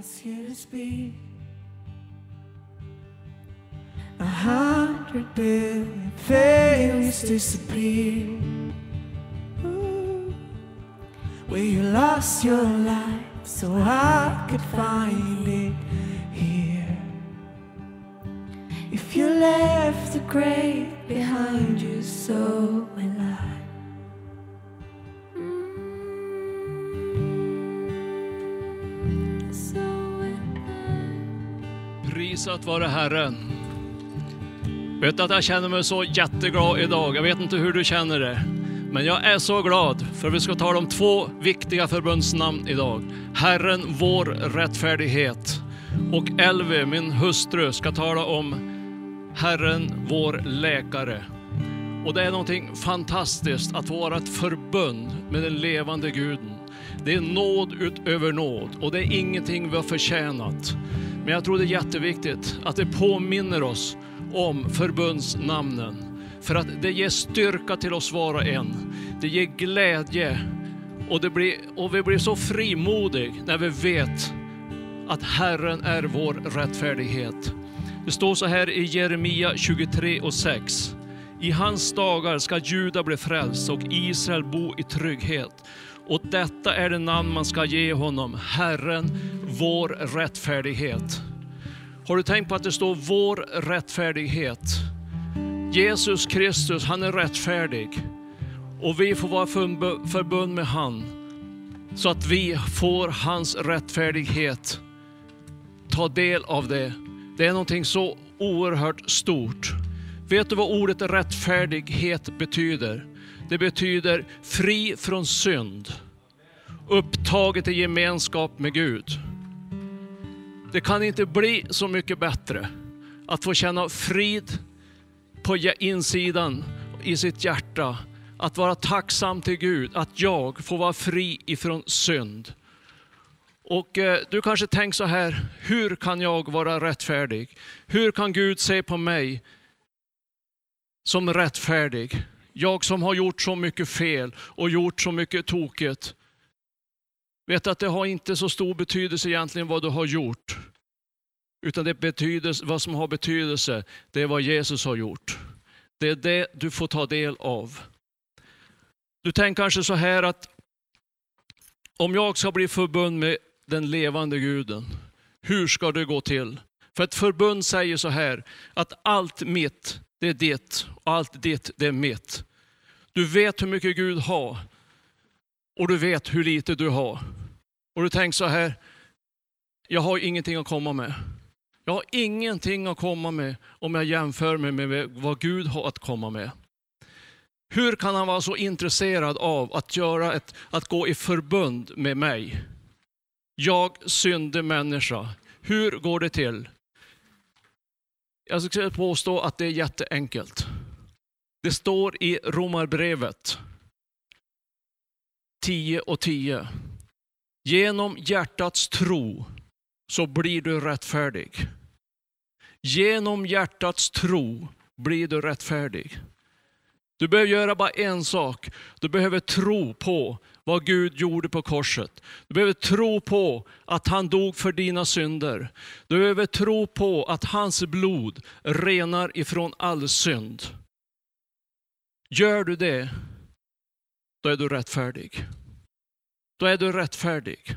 ask you to speak. A hundred billion failures disappear. Where you lost your life so I could find it here. If you left the grave behind you, so Prisat vare Herren. Vet du att jag känner mig så jätteglad idag. Jag vet inte hur du känner det. Men jag är så glad för vi ska tala om två viktiga förbundsnamn idag. Herren vår rättfärdighet. Och Elvi, min hustru, ska tala om Herren vår läkare. Och det är någonting fantastiskt att vara ett förbund med den levande guden. Det är nåd utöver nåd och det är ingenting vi har förtjänat. Men jag tror det är jätteviktigt att det påminner oss om förbundsnamnen. För att det ger styrka till oss var och en. Det ger glädje och, det blir, och vi blir så frimodig när vi vet att Herren är vår rättfärdighet. Det står så här i Jeremia 23 och 6. I hans dagar ska Juda bli frälst och Israel bo i trygghet. Och detta är det namn man ska ge honom, Herren, vår rättfärdighet. Har du tänkt på att det står vår rättfärdighet? Jesus Kristus, han är rättfärdig. Och vi får vara förbund med han. Så att vi får hans rättfärdighet. Ta del av det. Det är någonting så oerhört stort. Vet du vad ordet rättfärdighet betyder? Det betyder fri från synd. Upptaget i gemenskap med Gud. Det kan inte bli så mycket bättre att få känna frid på insidan i sitt hjärta. Att vara tacksam till Gud att jag får vara fri ifrån synd. Och eh, du kanske tänker så här, hur kan jag vara rättfärdig? Hur kan Gud se på mig som rättfärdig? Jag som har gjort så mycket fel och gjort så mycket tokigt. Vet att det har inte så stor betydelse egentligen vad du har gjort. Utan det betyder, vad som har betydelse, det är vad Jesus har gjort. Det är det du får ta del av. Du tänker kanske så här att om jag ska bli förbund med den levande guden, hur ska det gå till? För ett förbund säger så här, att allt mitt, det är ditt och allt ditt, det är mitt. Du vet hur mycket Gud har och du vet hur lite du har. Och du tänker så här, jag har ingenting att komma med. Jag har ingenting att komma med om jag jämför mig med vad Gud har att komma med. Hur kan han vara så intresserad av att, göra ett, att gå i förbund med mig? Jag syndig människa. Hur går det till? Jag skulle påstå att det är jätteenkelt. Det står i Romarbrevet 10 och 10. Genom hjärtats tro så blir du rättfärdig. Genom hjärtats tro blir du rättfärdig. Du behöver göra bara en sak. Du behöver tro på vad Gud gjorde på korset. Du behöver tro på att han dog för dina synder. Du behöver tro på att hans blod renar ifrån all synd. Gör du det, då är du rättfärdig. Då är du rättfärdig.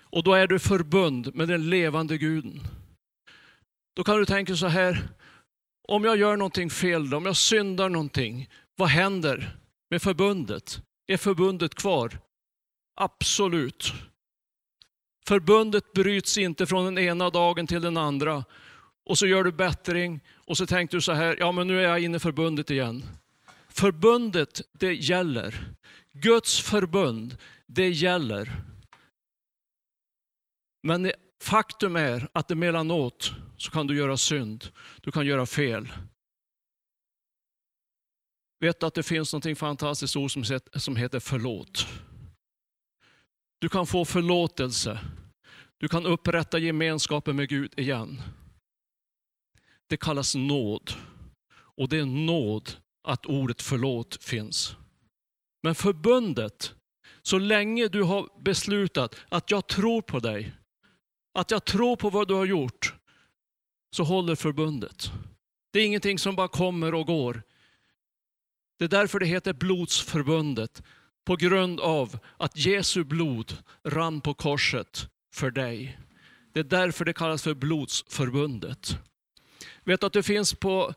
Och då är du förbund med den levande guden. Då kan du tänka så här, om jag gör någonting fel, om jag syndar någonting, vad händer med förbundet? Är förbundet kvar? Absolut. Förbundet bryts inte från den ena dagen till den andra. Och så gör du bättring och så tänker du så här, ja men nu är jag inne i förbundet igen. Förbundet, det gäller. Guds förbund, det gäller. Men faktum är att emellanåt så kan du göra synd, du kan göra fel. Vet du att det finns något fantastiskt ord som heter förlåt. Du kan få förlåtelse. Du kan upprätta gemenskapen med Gud igen. Det kallas nåd. Och det är nåd att ordet förlåt finns. Men förbundet, så länge du har beslutat att jag tror på dig, att jag tror på vad du har gjort, så håller förbundet. Det är ingenting som bara kommer och går. Det är därför det heter blodsförbundet, på grund av att Jesu blod rann på korset för dig. Det är därför det kallas för blodsförbundet. Vet du att det finns på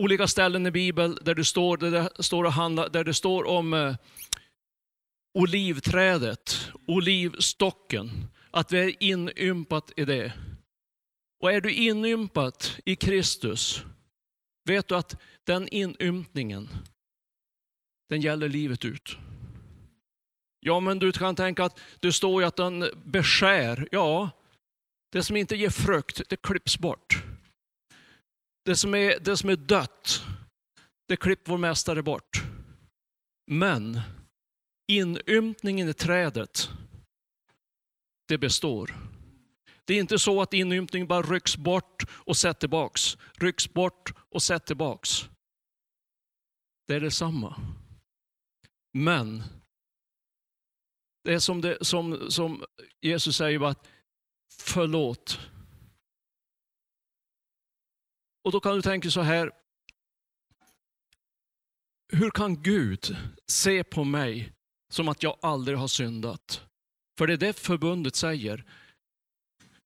olika ställen i Bibeln där det står, där det står, och handla, där det står om eh, olivträdet, olivstocken, att vi är inympat i det. Och är du inympat i Kristus, vet du att den inympningen, den gäller livet ut. Ja, men du kan tänka att det står ju att den beskär. Ja, det som inte ger frukt, det klipps bort. Det som är, det som är dött, det klipper vår mästare bort. Men inympningen i trädet, det består. Det är inte så att inympningen bara rycks bort och sätts tillbaks. Rycks bort och sätts tillbaks. Det är detsamma. Men det är som, det, som, som Jesus säger, att förlåt. Och då kan du tänka så här, hur kan Gud se på mig som att jag aldrig har syndat? För det är det förbundet säger.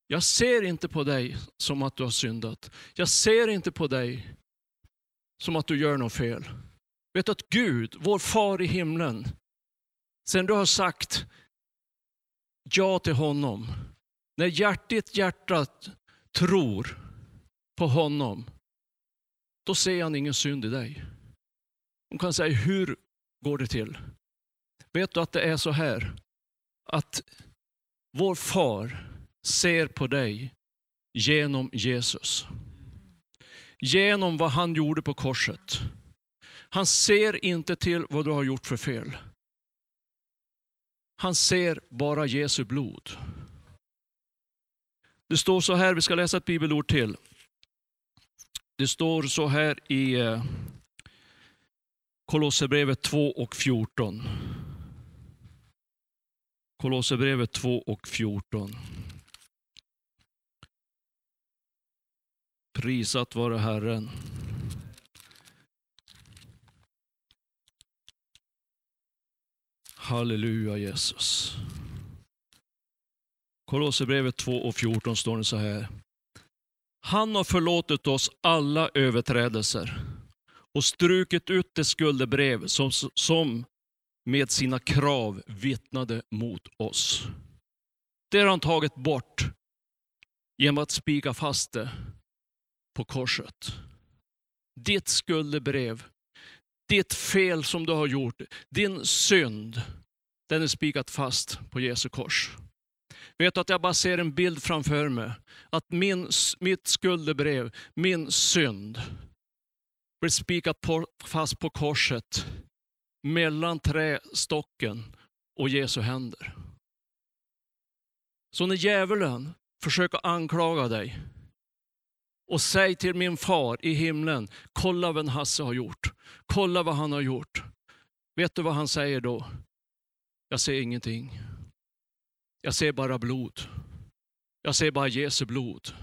Jag ser inte på dig som att du har syndat. Jag ser inte på dig som att du gör något fel. Vet du att Gud, vår far i himlen, sen du har sagt ja till honom, när hjärtat hjärtat tror på honom, då ser han ingen synd i dig. Hon kan säga, hur går det till? Vet du att det är så här, att vår far ser på dig genom Jesus. Genom vad han gjorde på korset. Han ser inte till vad du har gjort för fel. Han ser bara Jesu blod. Det står så här, vi ska läsa ett bibelord till. Det står så här i eh, Kolosserbrevet 2 och 14. Kolosserbrevet 2 och 14. Prisat vare Herren. Halleluja Jesus. Kolosserbrevet 2 och 14 står det så här. Han har förlåtit oss alla överträdelser och strukit ut det skuldebrev som, som med sina krav vittnade mot oss. Det har han tagit bort genom att spika fast det på korset. Ditt skuldebrev, ditt fel som du har gjort, din synd, den är spikat fast på Jesu kors. Vet du att jag bara ser en bild framför mig, att min, mitt skuldebrev, min synd, blir spikat på, fast på korset mellan trästocken och Jesu händer. Så när djävulen försöker anklaga dig och säg till min far i himlen, kolla vad Hasse har gjort. Kolla vad han har gjort. Vet du vad han säger då? Jag ser ingenting. Jag ser bara blod. Jag ser bara Jesu blod.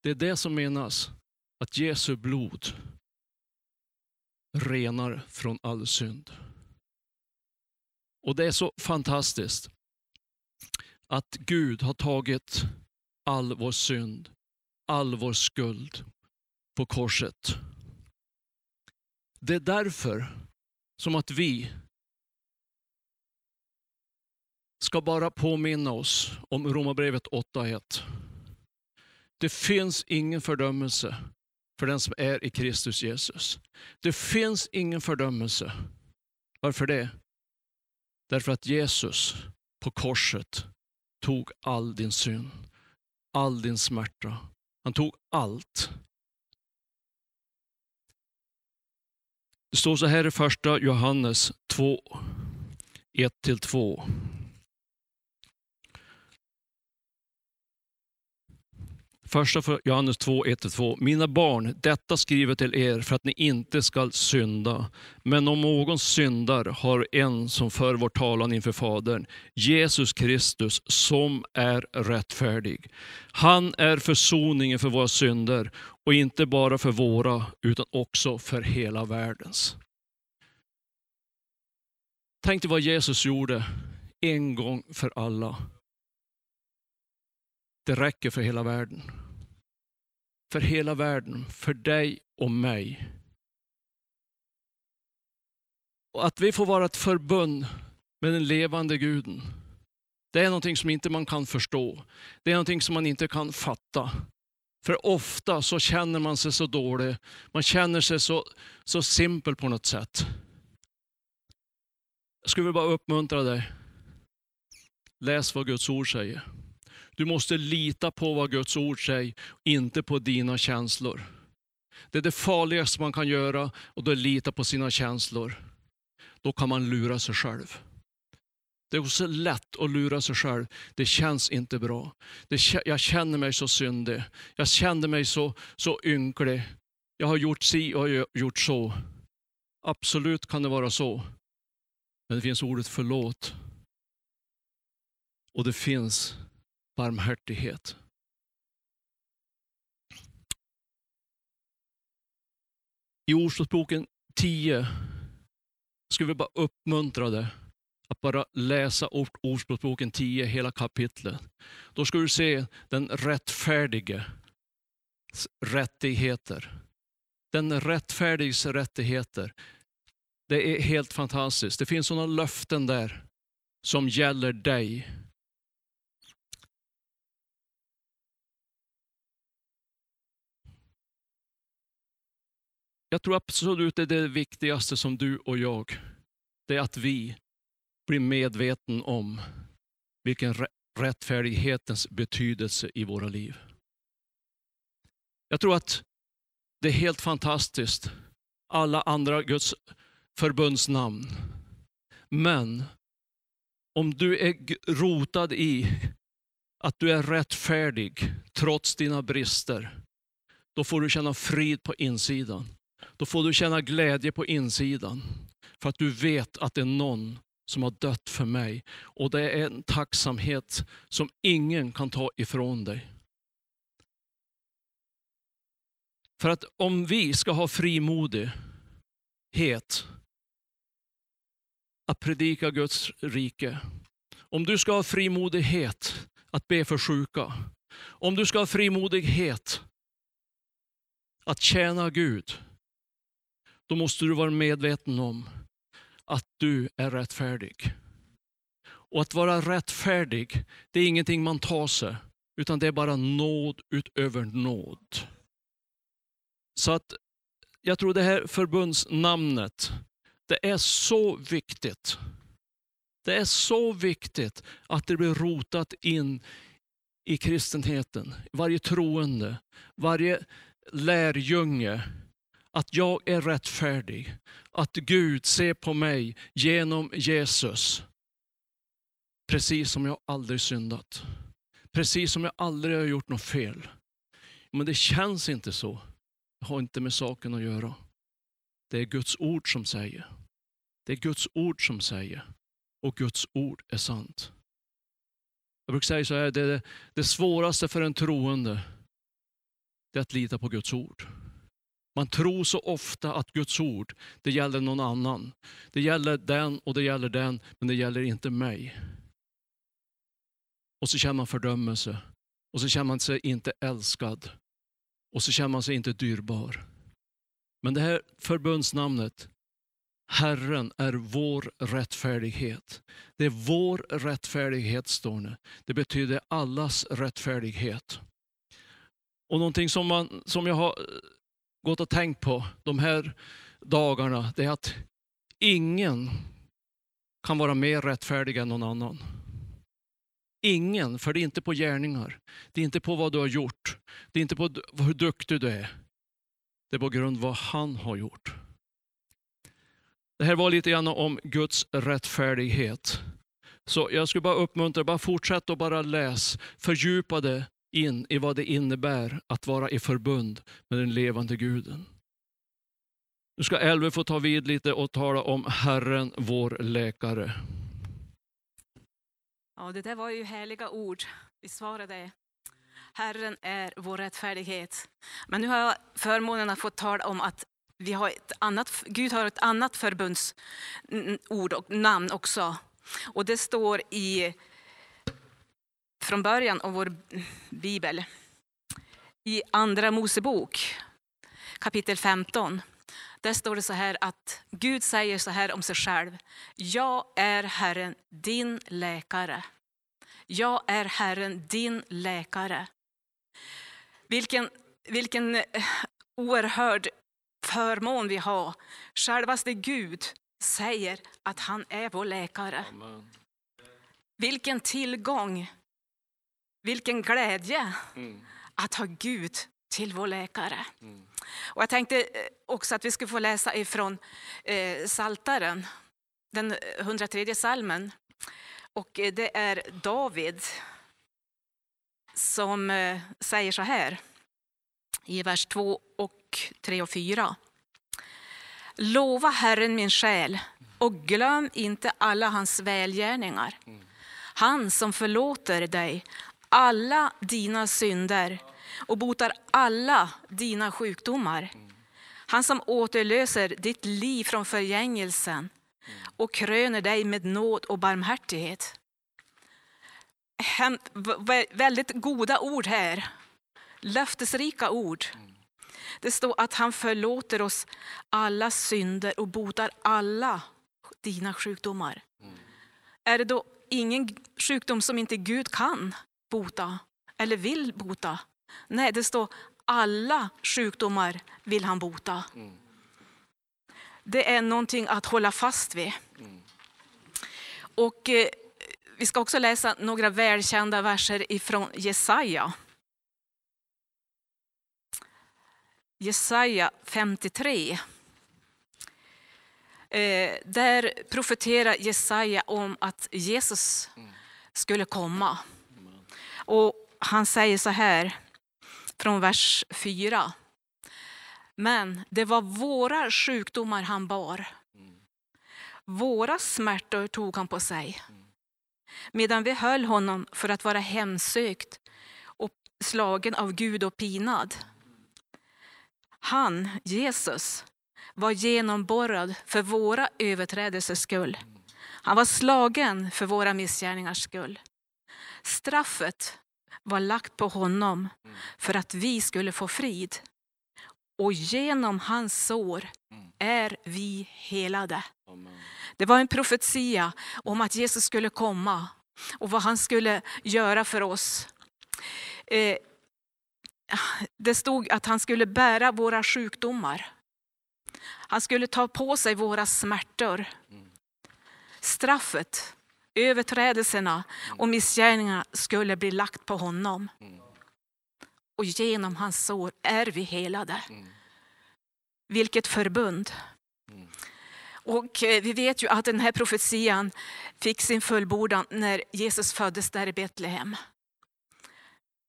Det är det som menas, att Jesu blod renar från all synd. Och det är så fantastiskt att Gud har tagit all vår synd, all vår skuld på korset. Det är därför som att vi ska bara påminna oss om Romarbrevet 8.1. Det finns ingen fördömelse för den som är i Kristus Jesus. Det finns ingen fördömelse. Varför det? Därför att Jesus på korset tog all din synd, all din smärta. Han tog allt. Det står så här i första Johannes 2, 1-2. Första för Johannes 2, 1-2. Mina barn, detta skriver till er för att ni inte skall synda. Men om någon syndar har en som för vår talan inför Fadern, Jesus Kristus, som är rättfärdig. Han är försoningen för våra synder och inte bara för våra, utan också för hela världens. Tänk dig vad Jesus gjorde en gång för alla. Det räcker för hela världen. För hela världen, för dig och mig. Och att vi får vara ett förbund med den levande guden. Det är någonting som inte man kan förstå. Det är någonting som man inte kan fatta. För ofta så känner man sig så dålig. Man känner sig så, så simpel på något sätt. Jag skulle bara uppmuntra dig. Läs vad Guds ord säger. Du måste lita på vad Guds ord säger, inte på dina känslor. Det är det farligaste man kan göra och det är att lita på sina känslor. Då kan man lura sig själv. Det är också lätt att lura sig själv. Det känns inte bra. Det, jag känner mig så syndig. Jag känner mig så, så ynklig. Jag har gjort si och har gjort så. Absolut kan det vara så. Men det finns ordet förlåt. Och det finns barmhärtighet. I Ordspråksboken 10 ska vi bara uppmuntra dig att bara läsa Ordspråksboken 10, hela kapitlet. Då ska du se den rättfärdige rättigheter. Den rättfärdiges rättigheter. Det är helt fantastiskt. Det finns sådana löften där som gäller dig. Jag tror absolut det är det viktigaste som du och jag, det är att vi blir medvetna om vilken rättfärdighetens betydelse i våra liv. Jag tror att det är helt fantastiskt, alla andra Guds förbundsnamn. Men om du är rotad i att du är rättfärdig trots dina brister, då får du känna frid på insidan. Då får du känna glädje på insidan. För att du vet att det är någon som har dött för mig. Och det är en tacksamhet som ingen kan ta ifrån dig. För att om vi ska ha frimodighet att predika Guds rike, om du ska ha frimodighet att be för sjuka, om du ska ha frimodighet att tjäna Gud, då måste du vara medveten om att du är rättfärdig. Och att vara rättfärdig, det är ingenting man tar sig, utan det är bara nåd utöver nåd. Så att jag tror det här förbundsnamnet, det är så viktigt. Det är så viktigt att det blir rotat in i kristenheten, varje troende, varje lärjunge, att jag är rättfärdig. Att Gud ser på mig genom Jesus. Precis som jag aldrig syndat. Precis som jag aldrig har gjort något fel. Men det känns inte så. Det har inte med saken att göra. Det är Guds ord som säger. Det är Guds ord som säger. Och Guds ord är sant. Jag brukar säga så här, det, det svåraste för en troende, det är att lita på Guds ord. Man tror så ofta att Guds ord, det gäller någon annan. Det gäller den och det gäller den, men det gäller inte mig. Och så känner man fördömelse. Och så känner man sig inte älskad. Och så känner man sig inte dyrbar. Men det här förbundsnamnet, Herren är vår rättfärdighet. Det är vår rättfärdighet, står det. Det betyder allas rättfärdighet. Och någonting som, man, som jag har gått och tänkt på de här dagarna, det är att ingen kan vara mer rättfärdig än någon annan. Ingen, för det är inte på gärningar. Det är inte på vad du har gjort. Det är inte på hur duktig du är. Det är på grund av vad han har gjort. Det här var lite grann om Guds rättfärdighet. Så jag skulle bara uppmuntra, bara fortsätt och bara läs, fördjupa det in i vad det innebär att vara i förbund med den levande guden. Nu ska Elve få ta vid lite och tala om Herren, vår läkare. Ja, det där var ju härliga ord. Vi svarade. Herren är vår rättfärdighet. Men nu har jag förmånen att få tala om att vi har ett annat, Gud har ett annat förbundsord och namn också. Och det står i, från början av vår bibel, i Andra Mosebok kapitel 15. Där står det så här att Gud säger så här om sig själv. Jag är Herren, din läkare. Jag är Herren, din läkare. Vilken, vilken eh, oerhörd förmån vi har. Självaste Gud säger att han är vår läkare. Amen. Vilken tillgång, vilken glädje Mm. att ha Gud till vår läkare. Mm. Och jag tänkte eh, också att vi skulle få läsa ifrån eh, Saltaren, den 103 salmen. Och eh, det är David som eh, säger så här i vers 2 och 3 och 4. Lova Herren min själ och glöm inte alla hans välgärningar. Han som förlåter dig alla dina synder och botar alla dina sjukdomar. Han som återlöser ditt liv från förgängelsen och kröner dig med nåd och barmhärtighet. Väldigt goda ord här. Löftesrika ord. Det står att han förlåter oss alla synder och botar alla dina sjukdomar. Är det då ingen sjukdom som inte Gud kan bota eller vill bota? Nej, det står alla sjukdomar vill han bota. Det är någonting att hålla fast vid. Och eh, vi ska också läsa några välkända verser ifrån Jesaja. Jesaja 53. Eh, där profeterar Jesaja om att Jesus skulle komma. Och han säger så här från vers 4. Men det var våra sjukdomar han bar. Våra smärtor tog han på sig. Medan vi höll honom för att vara hemsökt och slagen av Gud och pinad. Han, Jesus, var genomborrad för våra överträdelsers skull. Han var slagen för våra missgärningars skull. Straffet var lagt på honom för att vi skulle få frid. Och genom hans sår är vi helade. Amen. Det var en profetia om att Jesus skulle komma och vad han skulle göra för oss. Eh, Det stod att han skulle bära våra sjukdomar. Han skulle ta på sig våra smärtor. Straffet, överträdelserna och missgärningarna skulle bli lagt på honom. Och genom hans sår är vi helade. Vilket förbund. Och eh, vi vet ju att den här profetian fick sin fullbordan när Jesus föddes där i Betlehem.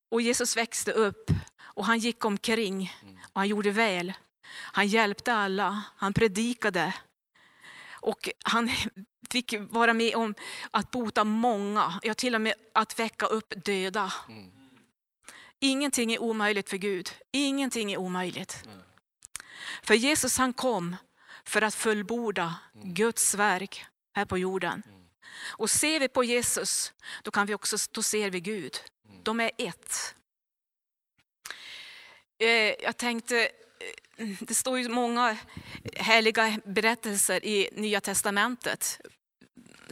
Och Jesus växte upp och han gick omkring och han gjorde väl. Han hjälpte alla, han predikade. Och han fick vara med om att bota många, ja till och med att väcka upp döda. Ingenting är omöjligt för Gud. Ingenting är omöjligt. För Jesus han kom för att fullborda Guds verk här på jorden. Och ser vi på Jesus, då, kan vi också, då ser vi Gud. De är ett. Eh, Jag tänkte, eh, det står ju många härliga berättelser i Nya Testamentet.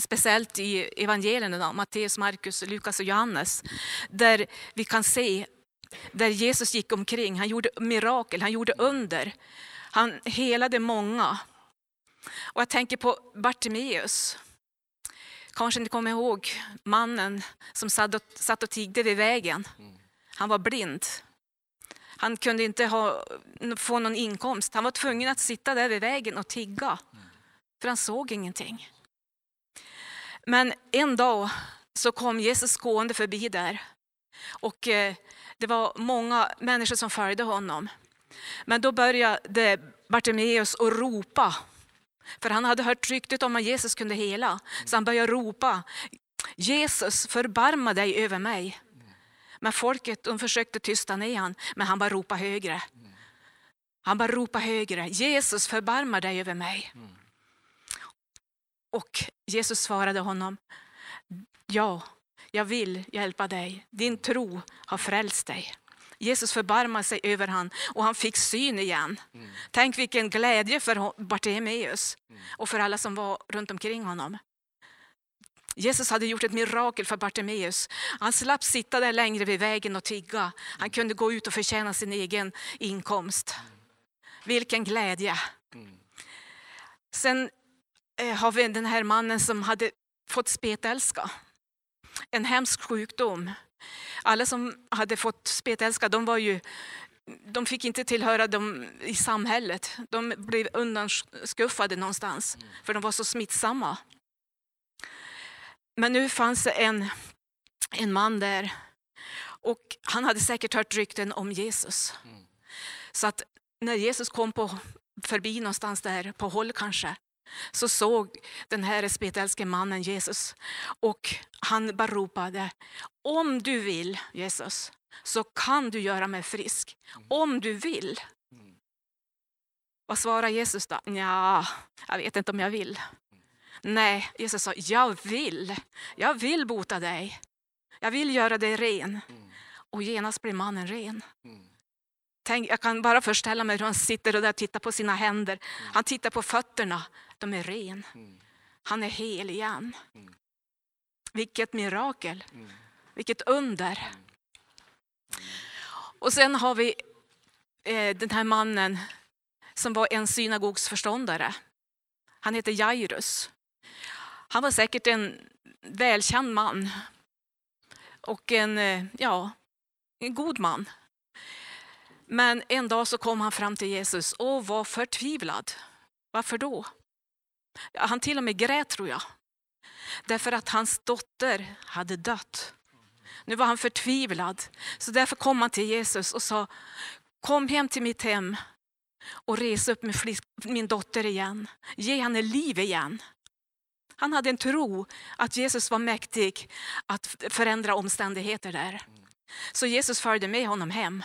Speciellt i evangelierna, Matteus, Markus, Lukas och Johannes. Där vi kan se där Jesus gick omkring. Han gjorde mirakel, han gjorde under. Han helade många. Och jag tänker på Bartimeus. Kanske ni kommer ihåg mannen som satt och, satt och tiggde vid vägen. Han var blind. Han kunde inte ha, få någon inkomst. Han var tvungen att sitta där vid vägen och tigga. För han såg ingenting. Men en dag så kom Jesus gående förbi där. Och eh, det var många människor som följde honom. Men då började Bartimeus att ropa. För han hade hört ryktet om att Jesus kunde hela. Så han började ropa. Jesus, förbarma dig över mig. Men folket de försökte tysta ner han, men han bara ropade högre. Han bara ropade högre. Jesus, förbarma dig över mig. Och Jesus svarade honom. Ja, jag vill hjälpa dig. Din tro har frälst dig. Jesus förbarmade sig över han och han fick syn igen. Mm. Tänk vilken glädje för Bartimeus mm. och för alla som var runt omkring honom. Jesus hade gjort ett mirakel för Bartimeus. Han slapp sitta där längre vid vägen och tigga. Han kunde gå ut och förtjäna sin egen inkomst. Vilken glädje! Sen eh, har vi den här mannen som hade fått spetälska. En hemsk sjukdom. Alla som hade fått spetälska, de var ju de fick inte tillhöra dem i samhället. De blev undanskuffade någonstans, för de var så smittsamma. Men nu fanns det en, en man där och han hade säkert hört rykten om Jesus. Mm. Så att när Jesus kom på, förbi någonstans där, på håll kanske, så såg den här spetälske mannen Jesus och han bara ropade, om du vill Jesus, så kan du göra mig frisk. Mm. Om du vill. Mm. Vad svarar Jesus då? Ja, jag vet inte om jag vill. Nej, Jesus sa, jag vill. Jag vill bota dig. Jag vill göra dig ren. Mm. Och genast blir mannen ren. Mm. Tänk, jag kan bara föreställa mig hur han sitter och där tittar på sina händer. Mm. Han tittar på fötterna, de är ren. Mm. Han är hel igen. Mm. Vilket mirakel, mm. vilket under. Mm. Och sen har vi eh, den här mannen som var en synagogsförståndare. Han heter Jairus. Han var säkert en välkänd man och en, eh, ja, en god man. Men en dag så kom han fram till Jesus och var förtvivlad. Varför då? Han till och med grät tror jag. Därför att hans dotter hade dött. Nu var han förtvivlad. Så därför kom han till Jesus och sa, kom hem till mitt hem och res upp min dotter igen. Ge henne liv igen. Han hade en tro att Jesus var mäktig att förändra omständigheter där. Så Jesus följde med honom hem.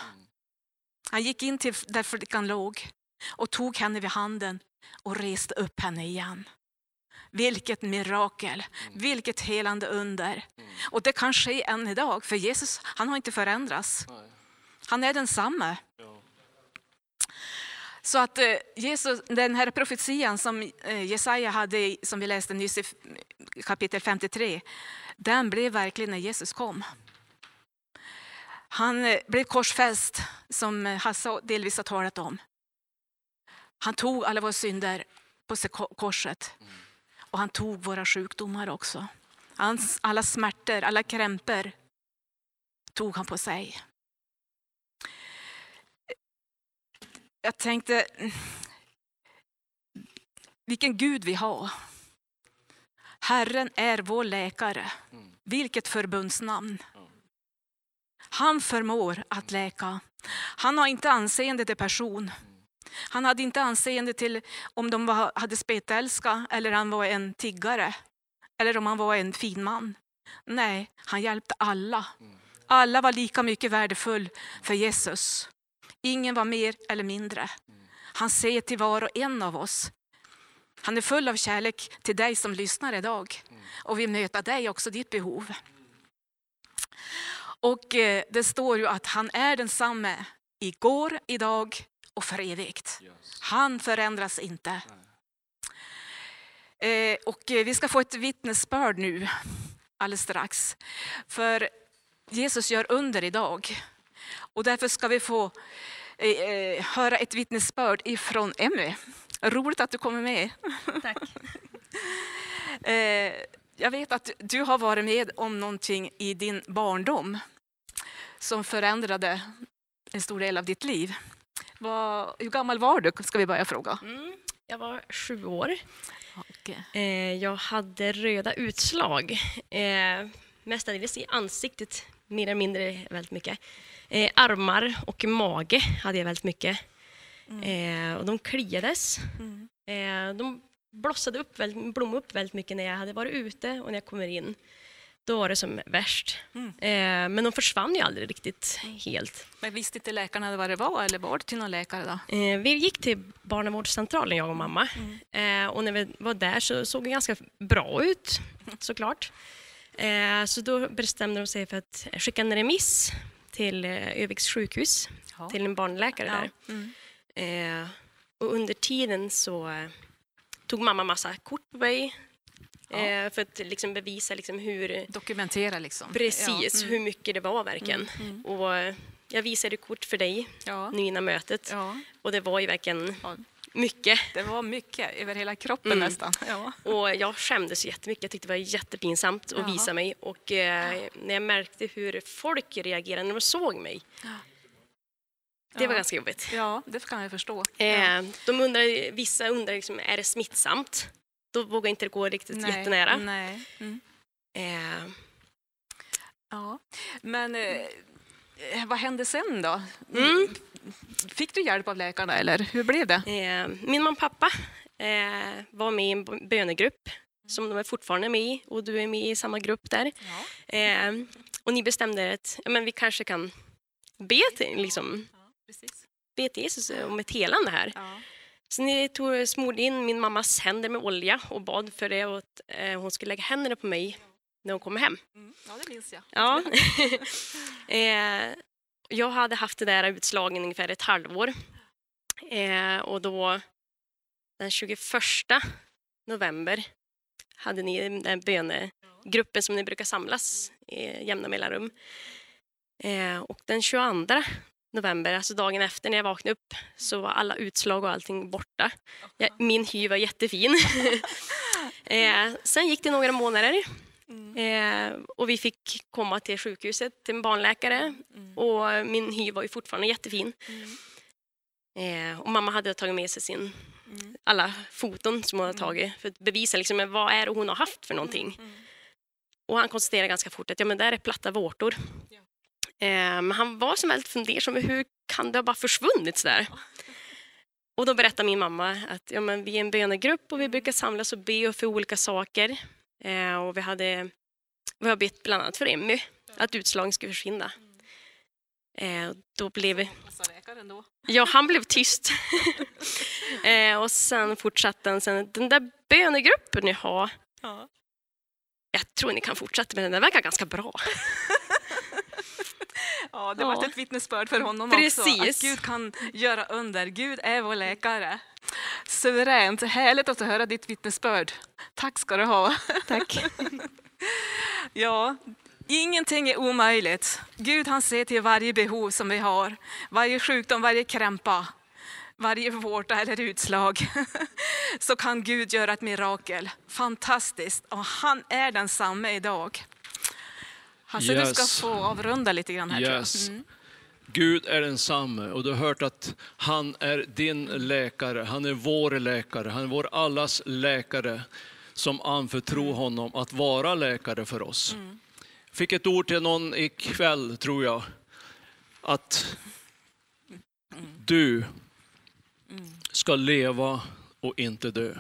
Han gick in till där flickan låg och tog henne vid handen och reste upp henne igen. Vilket mirakel, vilket helande under. Och det kan ske än idag, för Jesus han har inte förändrats. Han är densamme. Så att eh, Jesus, den här profetian som eh, Jesaja hade, som vi läste nyss i kapitel 53, den blev verklig när Jesus kom. Han eh, blev korsfäst, som Hasse delvis har talat om. Han tog alla våra synder på korset. Och han tog våra sjukdomar också. Hans, alla smärtor, alla krämpor tog han på sig. jag tänkte, vilken Gud vi har. Herren är vår läkare. Vilket förbundsnamn. Han förmår att läka. Han har inte anseende till person. Han hade inte anseende till om de var, hade spetälska eller han var en tiggare. Eller om han var en fin man. Nej, han hjälpte alla. Alla var lika mycket värdefull för Jesus. Ingen var mer eller mindre. Han ser till var och en av oss. Han är full av kärlek till dig som lyssnar idag och vill möta dig också, ditt behov. Och eh, det står ju att han är densamme igår, idag och för evigt. Han förändras inte. Eh, och eh, vi ska få ett vittnesbörd nu alldeles strax. För Jesus gör under idag. Och därför ska vi få eh, höra ett vittnesbörd ifrån Emmy. Roligt att du kommer med. Tack. eh, jag vet att du har varit med om någonting i din barndom som förändrade en stor del av ditt liv. Vad, hur gammal var du? Ska vi börja fråga. Mm, jag var sju år. Okay. Eh, jag hade röda utslag, eh, mestadels i ansiktet mer eller mindre väldigt mycket. Eh, armar och mage hade jag väldigt mycket. Och de kliades. Eh, de blossade upp, väldigt, blommade upp väldigt mycket när jag hade varit ute och när jag kommer in. Då var det som värst. Eh, men de försvann ju aldrig riktigt helt. Men visste inte läkarna vad det var eller var det till någon läkare då? Eh, vi gick till barnavårdscentralen, jag och mamma. Eh, och när vi var där så såg det ganska bra ut, såklart. Så då bestämde de sig för att skicka en remiss till Öviks sjukhus, Ja. till en barnläkare där. Mm. Och under tiden så tog mamma massa kort på mig Ja. eh, för att liksom bevisa liksom hur, Dokumentera liksom. precis Ja. Mm. hur mycket det var verkligen. Och eh, jag visade kort för dig Ja. nu innan mötet ja. och det var ju verkligen Ja. mycket. Det var mycket över hela kroppen Mm. nästan. Ja. Och jag skämdes jättemycket. Jag tyckte det var jättepinsamt att Jaha. visa mig. Och eh, när jag märkte hur folk reagerade när de såg mig. Det var Ja. ganska jobbigt. ja, det kan jag förstå. Eh, de undrar, vissa undrar liksom, är det smittsamt? Då vågar inte gå riktigt jättenära. Nej. Mm. Eh, Ja. Men eh, vad hände sen då? Mm. Fick du hjälp av läkarna eller hur blev det? eh, min mamma och pappa eh, var med i en bönegrupp som de är fortfarande med i och du är med i samma grupp där. Eh, och ni bestämde er att ja, men vi kanske kan be till, liksom, Precis. be till Jesus om ett helande här. Ja. Så ni tog, smorde in min mammas händer med olja och bad för det och att eh, hon skulle lägga händerna på mig när hon kommer hem. Mm. ja, det minns jag. Ja. eh, jag hade haft det där utslagen ungefär ett halvår. Eh, och då den 21 november hade ni den bönegruppen som ni brukar samlas i jämna mellanrum. Eh, och den 22 november, alltså dagen efter när jag vaknade upp, så var alla utslag och allting borta. Jag, min hy var jättefin. eh, sen gick det några månader eh, och vi fick komma till sjukhuset till en barnläkare och min hy var ju fortfarande jättefin. Eh, och mamma hade tagit med sig sin, alla foton som hon hade tagit för att bevisa liksom, vad är hon har haft för någonting. Och han konstaterade ganska fort att ja, men där är platta vårtor. Eh, men han var som väldigt fundersam, hur kan det ha bara försvunnit sådär? Och då berättade min mamma att ja, men vi är en bönegrupp och vi brukar samlas och be för olika saker. Eh, och vi, hade, vi har bett bland annat för Emmy, att utslagen skulle försvinna. Eh, då blev, ja, han blev tyst. eh, och sen fortsatte han sen, den där bönegruppen ni har, Ja. jag tror ni kan fortsätta med den, den verkar ganska bra. Ja, det Ja. var ett vittnesbörd för honom också. Precis. Att Gud kan göra under. Gud är vår läkare. Suveränt. Härligt att höra ditt vittnesbörd. Tack ska du ha. Tack. Ja, ingenting är omöjligt. Gud han ser till varje behov som vi har. Varje sjukdom, varje krämpa, varje vårta eller utslag. Så kan Gud göra ett mirakel. Fantastiskt. Och han är densamme idag. Hasse, du Yes. ska få avrunda lite grann här. tror jag. Yes. Mm. Gud är densamme och du har hört att han är din läkare, han är vår läkare, han är vår allas läkare som anförtror honom att vara läkare för oss. Fick ett ord till någon ikväll tror jag, att du ska leva och inte dö.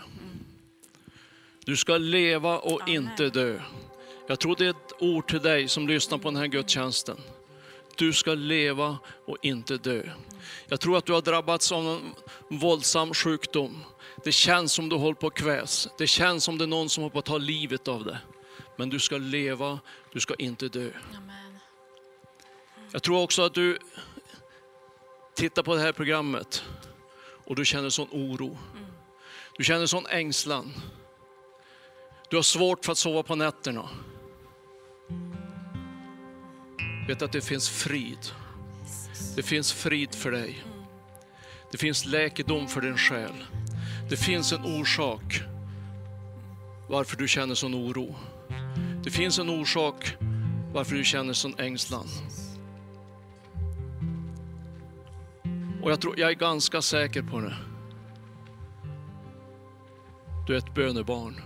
Du ska leva och Amen. inte dö. Jag tror det är ord till dig som lyssnar på den här gudstjänsten. Du ska leva och inte dö. Jag tror att du har drabbats av en våldsam sjukdom. Det känns som du håller på att kväs. Det känns som det är någon som håller på att ta livet av dig. Men du ska leva, du ska inte dö. Amen. Jag tror också att du tittar på det här programmet och du känner sån oro. Du känner sån ängslan. Du har svårt för att sova på nätterna. Vet att det finns frid. Det finns frid för dig. Det finns läkedom för din själ. Det finns en orsak varför du känner sån oro. Det finns en orsak varför du känner sån ängslan. Och jag, tror, jag är ganska säker på det. Du är ett bönebarn.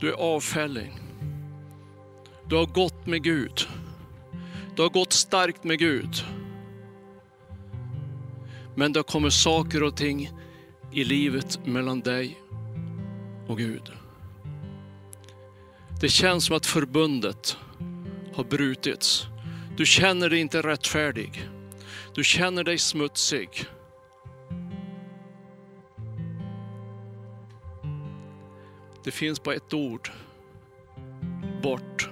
Du är avfälling. Du har gått med Gud. Du har gått starkt med Gud. Men det kommer saker och ting i livet mellan dig och Gud. Det känns som att förbundet har brutits. Du känner dig inte rättfärdig. Du känner dig smutsig. Det finns bara ett ord bort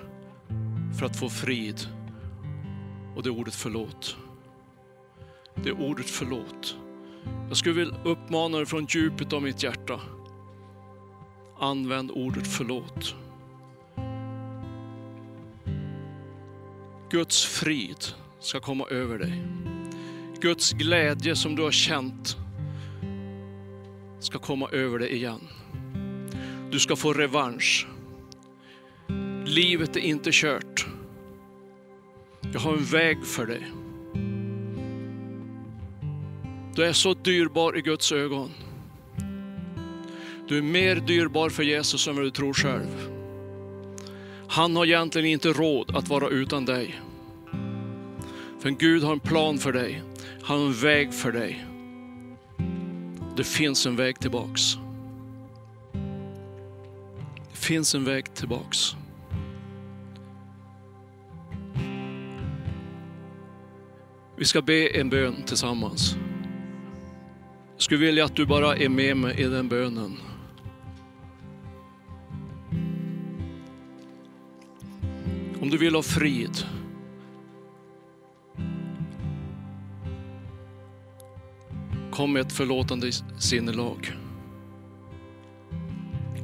för att få frid. Och det är ordet förlåt. Det är ordet förlåt. Jag skulle vilja uppmana dig från djupet av mitt hjärta. Använd ordet förlåt. Guds frid ska komma över dig. Guds glädje som du har känt ska komma över dig igen. Du ska få revansch. Livet är inte kört. Jag har en väg för dig. Du är så dyrbar i Guds ögon. Du är mer dyrbar för Jesus än vad du tror själv. Han har egentligen inte råd att vara utan dig. För Gud har en plan för dig. Han har en väg för dig. Det finns en väg tillbaks. Det finns en väg tillbaks. Vi ska be en bön tillsammans. Jag skulle vilja att du bara är med mig i den bönen. Om du vill ha frid. Kom med ett förlåtande sinnelag.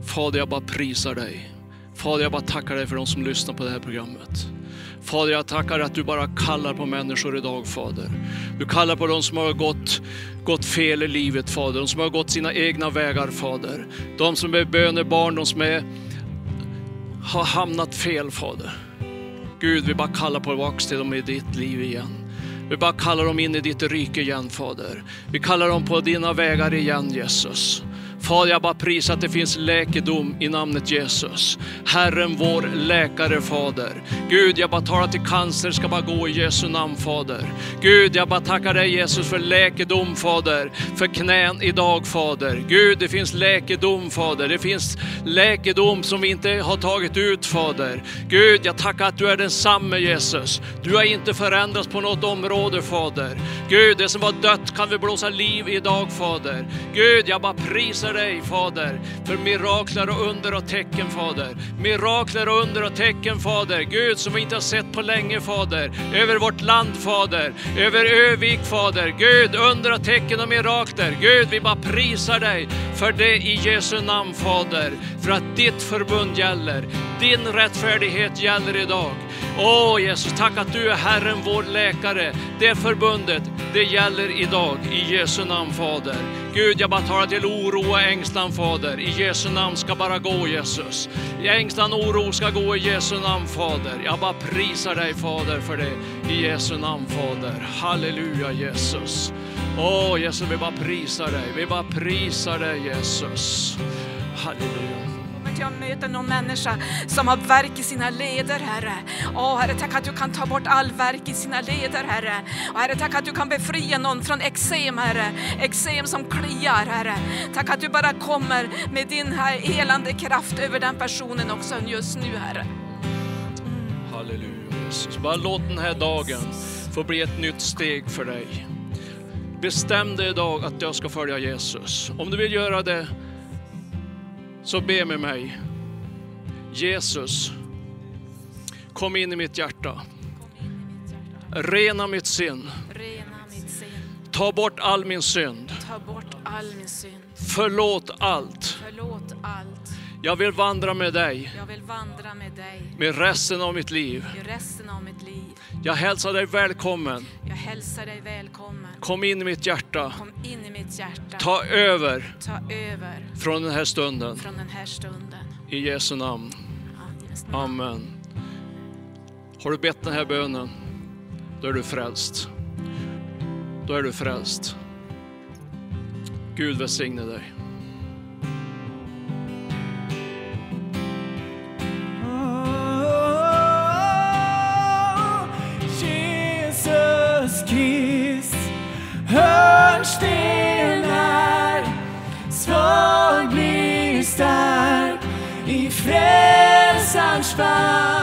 Fader, jag bara prisar dig. Fader, jag bara tackar dig för de som lyssnar på det här programmet. Fader, jag tackar att du bara kallar på människor idag, Fader. Du kallar på de som har gått, gått fel i livet, Fader. De som har gått sina egna vägar, Fader. De som är bönebarn, de som är, har hamnat fel, Fader. Gud, vi bara kallar på tillbaks till dem i ditt liv igen. Vi bara kallar dem in i ditt rike igen, Fader. Vi kallar dem på dina vägar igen, Jesus. Fader, jag bara prisar att det finns läkedom i namnet Jesus. Herren vår läkare, Fader. Gud, jag bara talar till cancer ska bara gå i Jesu namn, Fader. Gud, jag bara tackar dig Jesus för läkedom, Fader. För knän idag, Fader. Gud, det finns läkedom, Fader. Det finns läkedom som vi inte har tagit ut, Fader. Gud, jag tackar att du är densamme, Jesus. Du har inte förändrats på något område, Fader. Gud, det som var dött kan vi blåsa liv idag, Fader. Gud, jag bara prisar dig, Fader, för mirakler och under och tecken, Fader. Mirakler och under och tecken, Fader. Gud, som vi inte har sett på länge, Fader. Över vårt land, Fader. Över Övik, Fader. Gud, under och tecken och mirakler. Gud, vi bara prisar dig för det i Jesu namn, Fader. För att ditt förbund gäller. Din rättfärdighet gäller idag. Åh Jesus, tack att du är Herren, vår läkare. Det förbundet, det gäller idag i Jesu namn, Fader. Gud, jag bara talar till oro och ängslan, Fader. I Jesu namn ska bara gå, Jesus. Ängslan och oro ska gå i Jesu namn, Fader. Jag bara prisar dig, Fader, för det. I Jesu namn, Fader. Halleluja, Jesus. Åh, Jesus, vi bara prisar dig. Vi bara prisar dig, Jesus. Halleluja att jag möter någon människa som har verk i sina leder, Herre. Åh, Herre, tack att du kan ta bort all verk i sina leder, Herre. Och Herre, tack att du kan befria någon från eksem, Herre. Eksem som kliar, Herre. Tack att du bara kommer med din här helande kraft över den personen också just nu, Herre. Mm. Halleluja, Jesus. Bara låt den här dagen få bli ett nytt steg för dig. Bestäm dig idag att jag ska följa Jesus. Om du vill göra det, så be med mig. Jesus, kom in i mitt hjärta. Rena mitt sin. Rena mitt sin. Ta bort all min synd. Ta bort all min synd. Förlåt allt. Förlåt allt. Jag vill vandra med dig Jag vill vandra med dig med resten av mitt liv. i resten av mitt liv. Jag hälsar dig välkommen. Jag hälsar dig välkommen. Kom in i mitt hjärta. Kom in i mitt hjärta. Ta över Ta över från den här stunden. från den här stunden. I Jesu namn. Ja, just det. Amen. Har du bett den här bönen, då är du frälst. Då är du frälst. Gud välsigne dig. found.